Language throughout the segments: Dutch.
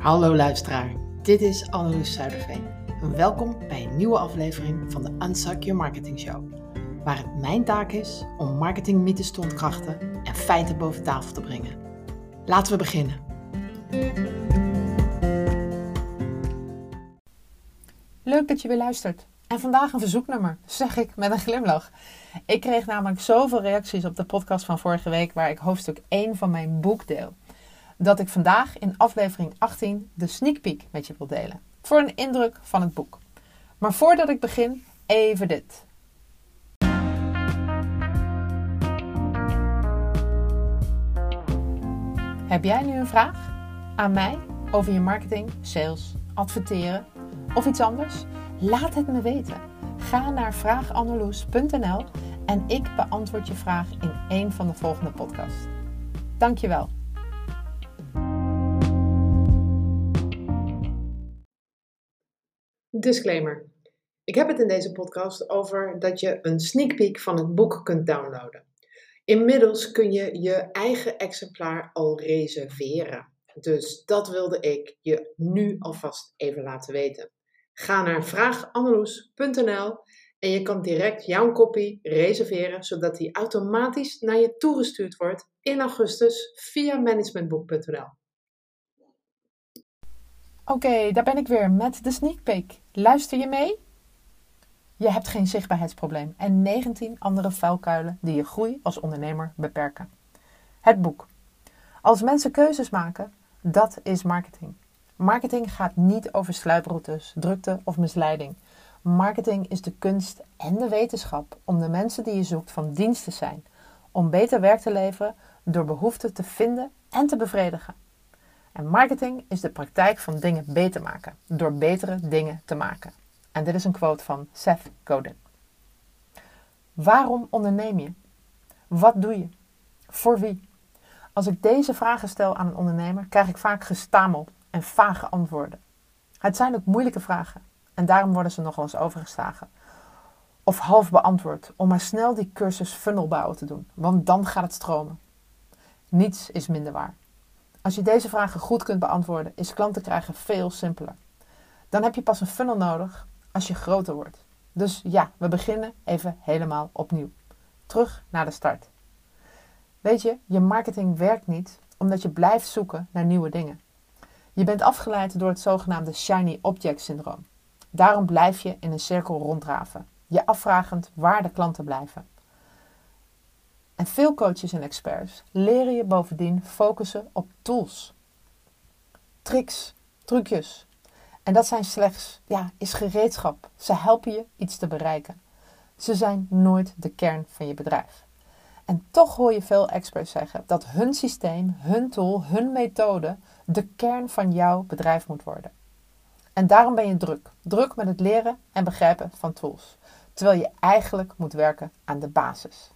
Hallo luisteraar, dit is Anneloes Zuiderveen. Welkom bij een nieuwe aflevering van de Unsuck Your Marketing Show. Waar het mijn taak is om marketingmythes te ontkrachten en feiten boven tafel te brengen. Laten we beginnen. Leuk dat je weer luistert. En vandaag een verzoeknummer, zeg ik met een glimlach. Ik kreeg namelijk zoveel reacties op de podcast van vorige week, waar ik hoofdstuk 1 van mijn boek deel dat ik vandaag in aflevering 18 de sneak peek met je wil delen. Voor een indruk van het boek. Maar voordat ik begin, even dit. Heb jij nu een vraag aan mij over je marketing, sales, adverteren of iets anders? Laat het me weten. Ga naar vraaganneloes.nl en ik beantwoord je vraag in een van de volgende podcasts. Dankjewel. Disclaimer. Ik heb het in deze podcast over dat je een sneak peek van het boek kunt downloaden. Inmiddels kun je je eigen exemplaar al reserveren. Dus dat wilde ik je nu alvast even laten weten. Ga naar vraaganneloes.nl en je kan direct jouw kopie reserveren, zodat die automatisch naar je toegestuurd wordt in augustus via managementboek.nl. Oké, daar ben ik weer met de sneak peek. Luister je mee? Je hebt geen zichtbaarheidsprobleem en 19 andere vuilkuilen die je groei als ondernemer beperken. Het boek. Als mensen keuzes maken, dat is marketing. Marketing gaat niet over sluiproutes, drukte of misleiding. Marketing is de kunst en de wetenschap om de mensen die je zoekt van dienst te zijn, om beter werk te leveren door behoeften te vinden en te bevredigen. En marketing is de praktijk van dingen beter maken, door betere dingen te maken. En dit is een quote van Seth Godin. Waarom onderneem je? Wat doe je? Voor wie? Als ik deze vragen stel aan een ondernemer, krijg ik vaak gestamel en vage antwoorden. Het zijn ook moeilijke vragen en daarom worden ze nog wel eens overgeslagen. Of half beantwoord om maar snel die cursus funnelbouwen te doen, want dan gaat het stromen. Niets is minder waar. Als je deze vragen goed kunt beantwoorden, is klanten krijgen veel simpeler. Dan heb je pas een funnel nodig als je groter wordt. Dus ja, we beginnen even helemaal opnieuw. Terug naar de start. Weet je, je marketing werkt niet omdat je blijft zoeken naar nieuwe dingen. Je bent afgeleid door het zogenaamde shiny object syndroom. Daarom blijf je in een cirkel ronddraven, je afvragend waar de klanten blijven. En veel coaches en experts leren je bovendien focussen op tools. Tricks, trucjes. En dat zijn slechts, ja, is gereedschap. Ze helpen je iets te bereiken. Ze zijn nooit de kern van je bedrijf. En toch hoor je veel experts zeggen dat hun systeem, hun tool, hun methode de kern van jouw bedrijf moet worden. En daarom ben je druk. Druk met het leren en begrijpen van tools. Terwijl je eigenlijk moet werken aan de basis.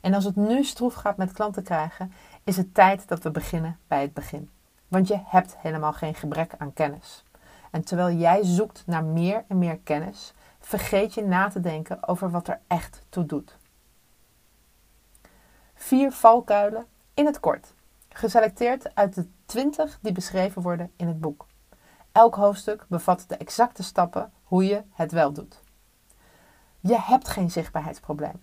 En als het nu stroef gaat met klanten krijgen, is het tijd dat we beginnen bij het begin. Want je hebt helemaal geen gebrek aan kennis. En terwijl jij zoekt naar meer en meer kennis, vergeet je na te denken over wat er echt toe doet. Vier valkuilen in het kort, geselecteerd uit de 20 die beschreven worden in het boek. Elk hoofdstuk bevat de exacte stappen hoe je het wel doet. Je hebt geen zichtbaarheidsprobleem.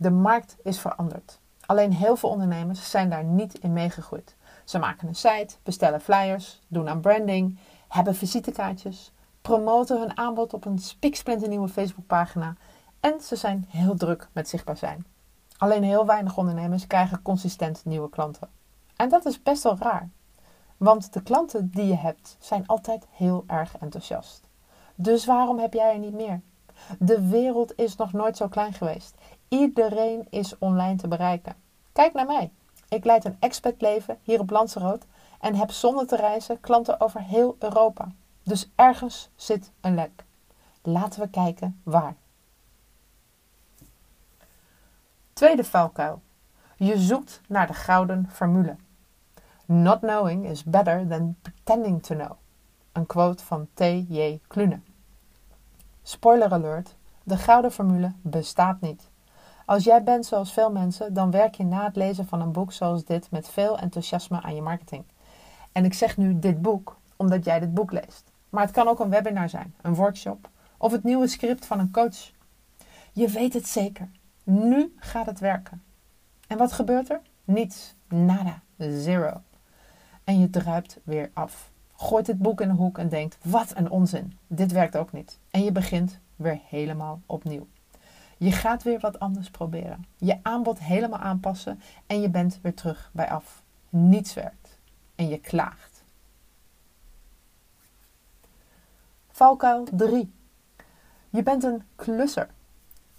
De markt is veranderd. Alleen heel veel ondernemers zijn daar niet in meegegroeid. Ze maken een site, bestellen flyers, doen aan branding, hebben visitekaartjes, promoten hun aanbod op een spiksplinternieuwe Facebookpagina en ze zijn heel druk met zichtbaar zijn. Alleen heel weinig ondernemers krijgen consistent nieuwe klanten. En dat is best wel raar. Want de klanten die je hebt zijn altijd heel erg enthousiast. Dus waarom heb jij er niet meer? De wereld is nog nooit zo klein geweest. Iedereen is online te bereiken. Kijk naar mij. Ik leid een expertleven hier op Lanzarote en heb zonder te reizen klanten over heel Europa. Dus ergens zit een lek. Laten we kijken waar. Tweede valkuil. Je zoekt naar de gouden formule. Not knowing is better than pretending to know. Een quote van T.J. Klune. Spoiler alert, de gouden formule bestaat niet. Als jij bent zoals veel mensen, dan werk je na het lezen van een boek zoals dit met veel enthousiasme aan je marketing. En ik zeg nu dit boek, omdat jij dit boek leest. Maar het kan ook een webinar zijn, een workshop of het nieuwe script van een coach. Je weet het zeker. Nu gaat het werken. En wat gebeurt er? Niets. Nada. Zero. En je druipt weer af. Gooit het boek in de hoek en denkt: wat een onzin. Dit werkt ook niet. En je begint weer helemaal opnieuw. Je gaat weer wat anders proberen. Je aanbod helemaal aanpassen en je bent weer terug bij af. Niets werkt. En je klaagt. Valkuil 3. Je bent een klusser.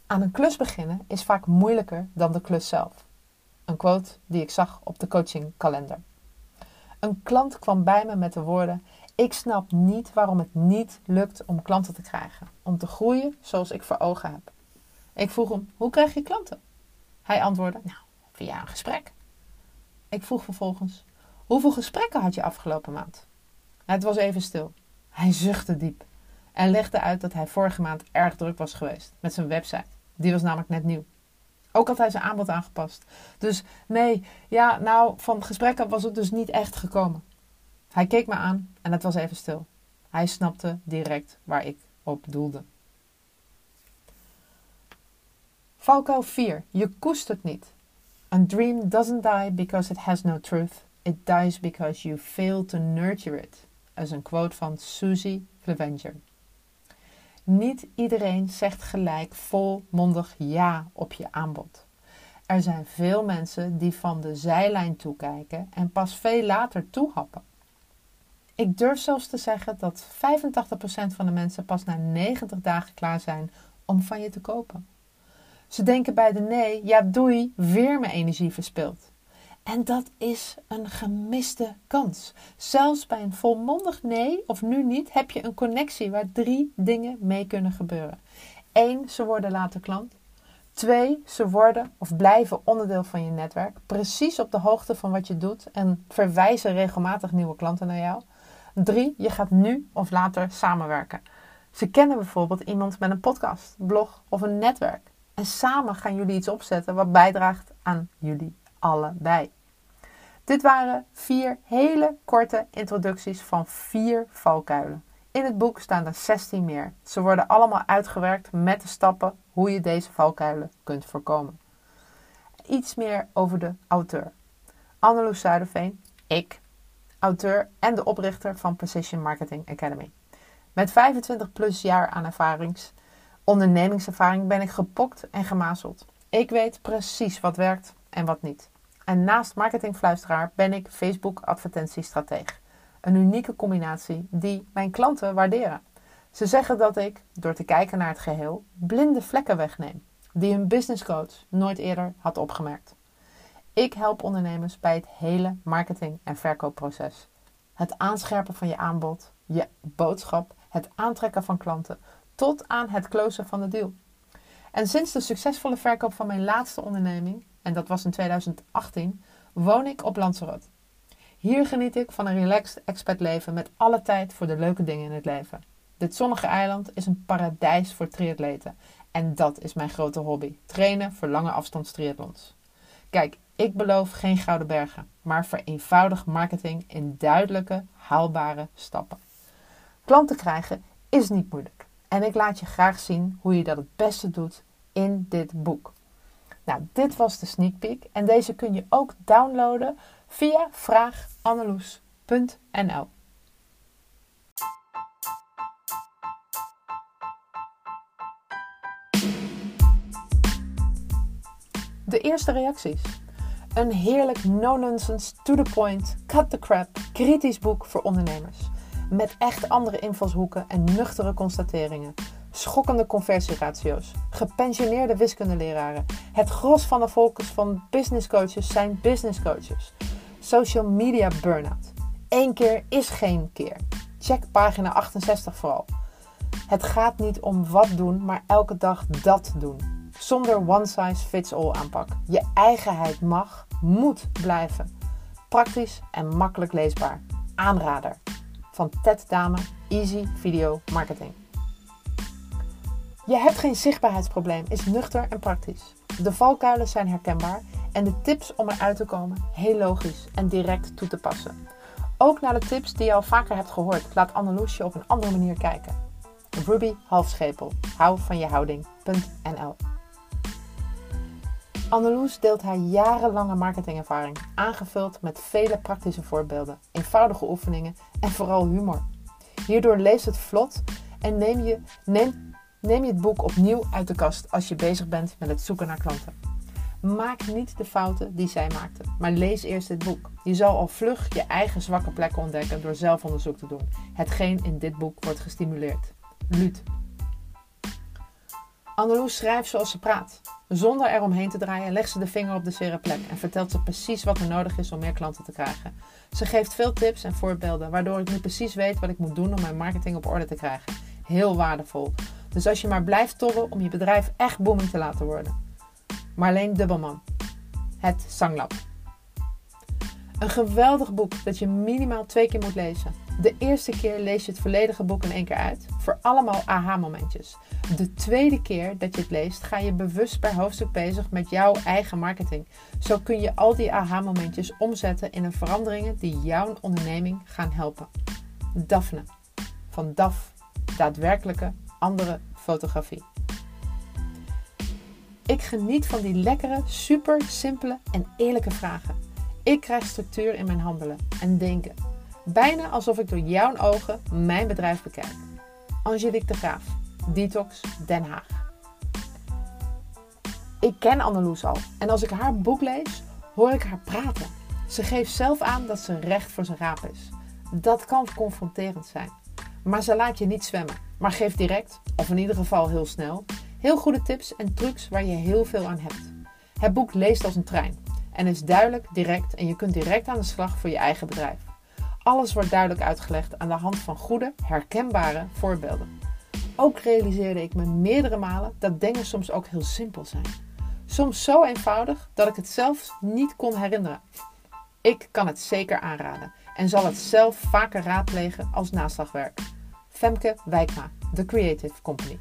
Aan een klus beginnen is vaak moeilijker dan de klus zelf. Een quote die ik zag op de coachingkalender. Een klant kwam bij me met de woorden: Ik snap niet waarom het niet lukt om klanten te krijgen, om te groeien zoals ik voor ogen heb. Ik vroeg hem: Hoe krijg je klanten? Hij antwoordde: Nou, via een gesprek. Ik vroeg vervolgens: Hoeveel gesprekken had je afgelopen maand? Het was even stil. Hij zuchtte diep en legde uit dat hij vorige maand erg druk was geweest met zijn website. Die was namelijk net nieuw. Ook had hij zijn aanbod aangepast. Dus nee, ja, nou, van gesprekken was het dus niet echt gekomen. Hij keek me aan en het was even stil. Hij snapte direct waar ik op doelde. Valkuil 4. Je koestert niet. A dream doesn't die because it has no truth. It dies because you fail to nurture it. Dat is een quote van Susie Clevenger. Niet iedereen zegt gelijk volmondig ja op je aanbod. Er zijn veel mensen die van de zijlijn toekijken en pas veel later toehappen. Ik durf zelfs te zeggen dat 85% van de mensen pas na 90 dagen klaar zijn om van je te kopen. Ze denken bij de nee, ja doei, weer mijn energie verspild. En dat is een gemiste kans. Zelfs bij een volmondig nee of nu niet heb je een connectie waar drie dingen mee kunnen gebeuren. Eén, ze worden later klant. Twee, ze worden of blijven onderdeel van je netwerk, precies op de hoogte van wat je doet en verwijzen regelmatig nieuwe klanten naar jou. Drie, je gaat nu of later samenwerken. Ze kennen bijvoorbeeld iemand met een podcast, blog of een netwerk. En samen gaan jullie iets opzetten wat bijdraagt aan jullie allebei. Dit waren vier hele korte introducties van vier valkuilen. In het boek staan er 16 meer. Ze worden allemaal uitgewerkt met de stappen hoe je deze valkuilen kunt voorkomen. Iets meer over de auteur. Anneloes Zuiderveen, ik, auteur en de oprichter van Precision Marketing Academy. Met 25 plus jaar aan ervarings, ondernemingservaring ben ik gepokt en gemazeld. Ik weet precies wat werkt en wat niet. En naast marketingfluisteraar ben ik Facebook advertentiestrateeg. Een unieke combinatie die mijn klanten waarderen. Ze zeggen dat ik, door te kijken naar het geheel, blinde vlekken wegneem, die een businesscoach nooit eerder had opgemerkt. Ik help ondernemers bij het hele marketing- en verkoopproces. Het aanscherpen van je aanbod, je boodschap, het aantrekken van klanten, tot aan het closen van de deal. En sinds de succesvolle verkoop van mijn laatste onderneming en dat was in 2018, woon ik op Lanzarote. Hier geniet ik van een relaxed expertleven met alle tijd voor de leuke dingen in het leven. Dit zonnige eiland is een paradijs voor triatleten. En dat is mijn grote hobby: trainen voor lange afstands triathlons. Kijk, ik beloof geen gouden bergen, maar vereenvoudig marketing in duidelijke, haalbare stappen. Klanten krijgen is niet moeilijk. En ik laat je graag zien hoe je dat het beste doet in dit boek. Nou, dit was de sneak peek en deze kun je ook downloaden via vraaganneloes.nl. De eerste reacties. Een heerlijk no-nonsense, to the point, cut the crap, kritisch boek voor ondernemers. Met echt andere invalshoeken en nuchtere constateringen schokkende conversieratio's, gepensioneerde wiskundeleraren. Het gros van de focus van business coaches zijn business coaches. Social media burn-out. Eén keer is geen keer. Check pagina 68 vooral. Het gaat niet om wat doen, maar elke dag dat doen. Zonder one size fits all aanpak. Je eigenheid mag, moet blijven. Praktisch en makkelijk leesbaar. Aanrader. Van Ted Dame, Easy Video Marketing. Je hebt geen zichtbaarheidsprobleem, is nuchter en praktisch. De valkuilen zijn herkenbaar en de tips om eruit te komen heel logisch en direct toe te passen. Ook naar de tips die je al vaker hebt gehoord, laat Anneloes je op een andere manier kijken. Ruby Halfschepel, hou van je houding.nl Anneloes deelt haar jarenlange marketingervaring, aangevuld met vele praktische voorbeelden, eenvoudige oefeningen en vooral humor. Hierdoor leest het vlot en neem je, neem, je het boek opnieuw uit de kast als je bezig bent met het zoeken naar klanten. Maak niet de fouten die zij maakte, maar lees eerst dit boek. Je zal al vlug je eigen zwakke plekken ontdekken door zelfonderzoek te doen. Hetgeen in dit boek wordt gestimuleerd. Luut. Anneloes schrijft zoals ze praat. Zonder er omheen te draaien legt ze de vinger op de zere plek en vertelt ze precies wat er nodig is om meer klanten te krijgen. Ze geeft veel tips en voorbeelden, waardoor ik nu precies weet wat ik moet doen om mijn marketing op orde te krijgen. Heel waardevol. Dus als je maar blijft tobben om je bedrijf echt booming te laten worden. Marleen Dubbelman. Het Zanglab. Een geweldig boek dat je minimaal twee keer moet lezen. De eerste keer lees je het volledige boek in één keer uit, voor allemaal aha-momentjes. De tweede keer dat je het leest, ga je bewust per hoofdstuk bezig met jouw eigen marketing. Zo kun je al die aha-momentjes omzetten in een veranderingen die jouw onderneming gaan helpen. Daphne van DAF, daadwerkelijke andere fotografie. Ik geniet van die lekkere, super simpele en eerlijke vragen. Ik krijg structuur in mijn handelen en denken. Bijna alsof ik door jouw ogen mijn bedrijf bekijk. Angelique de Graaf, Detox Den Haag. Ik ken Anneloes al en als ik haar boek lees, hoor ik haar praten. Ze geeft zelf aan dat ze recht voor zijn raap is. Dat kan confronterend zijn. Maar ze laat je niet zwemmen, maar geeft direct, of in ieder geval heel snel, heel goede tips en trucs waar je heel veel aan hebt. Het boek leest als een trein en is duidelijk, direct en je kunt direct aan de slag voor je eigen bedrijf. Alles wordt duidelijk uitgelegd aan de hand van goede, herkenbare voorbeelden. Ook realiseerde ik me meerdere malen dat dingen soms ook heel simpel zijn. Soms zo eenvoudig dat ik het zelfs niet kon herinneren. Ik kan het zeker aanraden en zal het zelf vaker raadplegen als naslagwerk. Femke Wijkma, The Creative Company.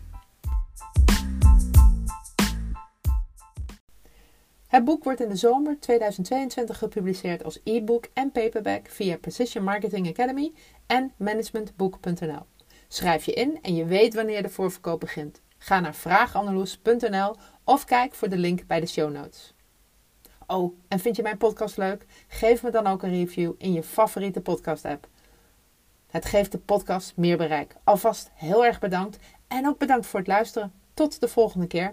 Het boek wordt in de zomer 2022 gepubliceerd als e-book en paperback via Precision Marketing Academy en managementboek.nl. Schrijf je in en je weet wanneer de voorverkoop begint. Ga naar vraagandeloes.nl of kijk voor de link bij de show notes. Oh, en vind je mijn podcast leuk? Geef me dan ook een review in je favoriete podcast app. Het geeft de podcast meer bereik. Alvast heel erg bedankt en ook bedankt voor het luisteren. Tot de volgende keer.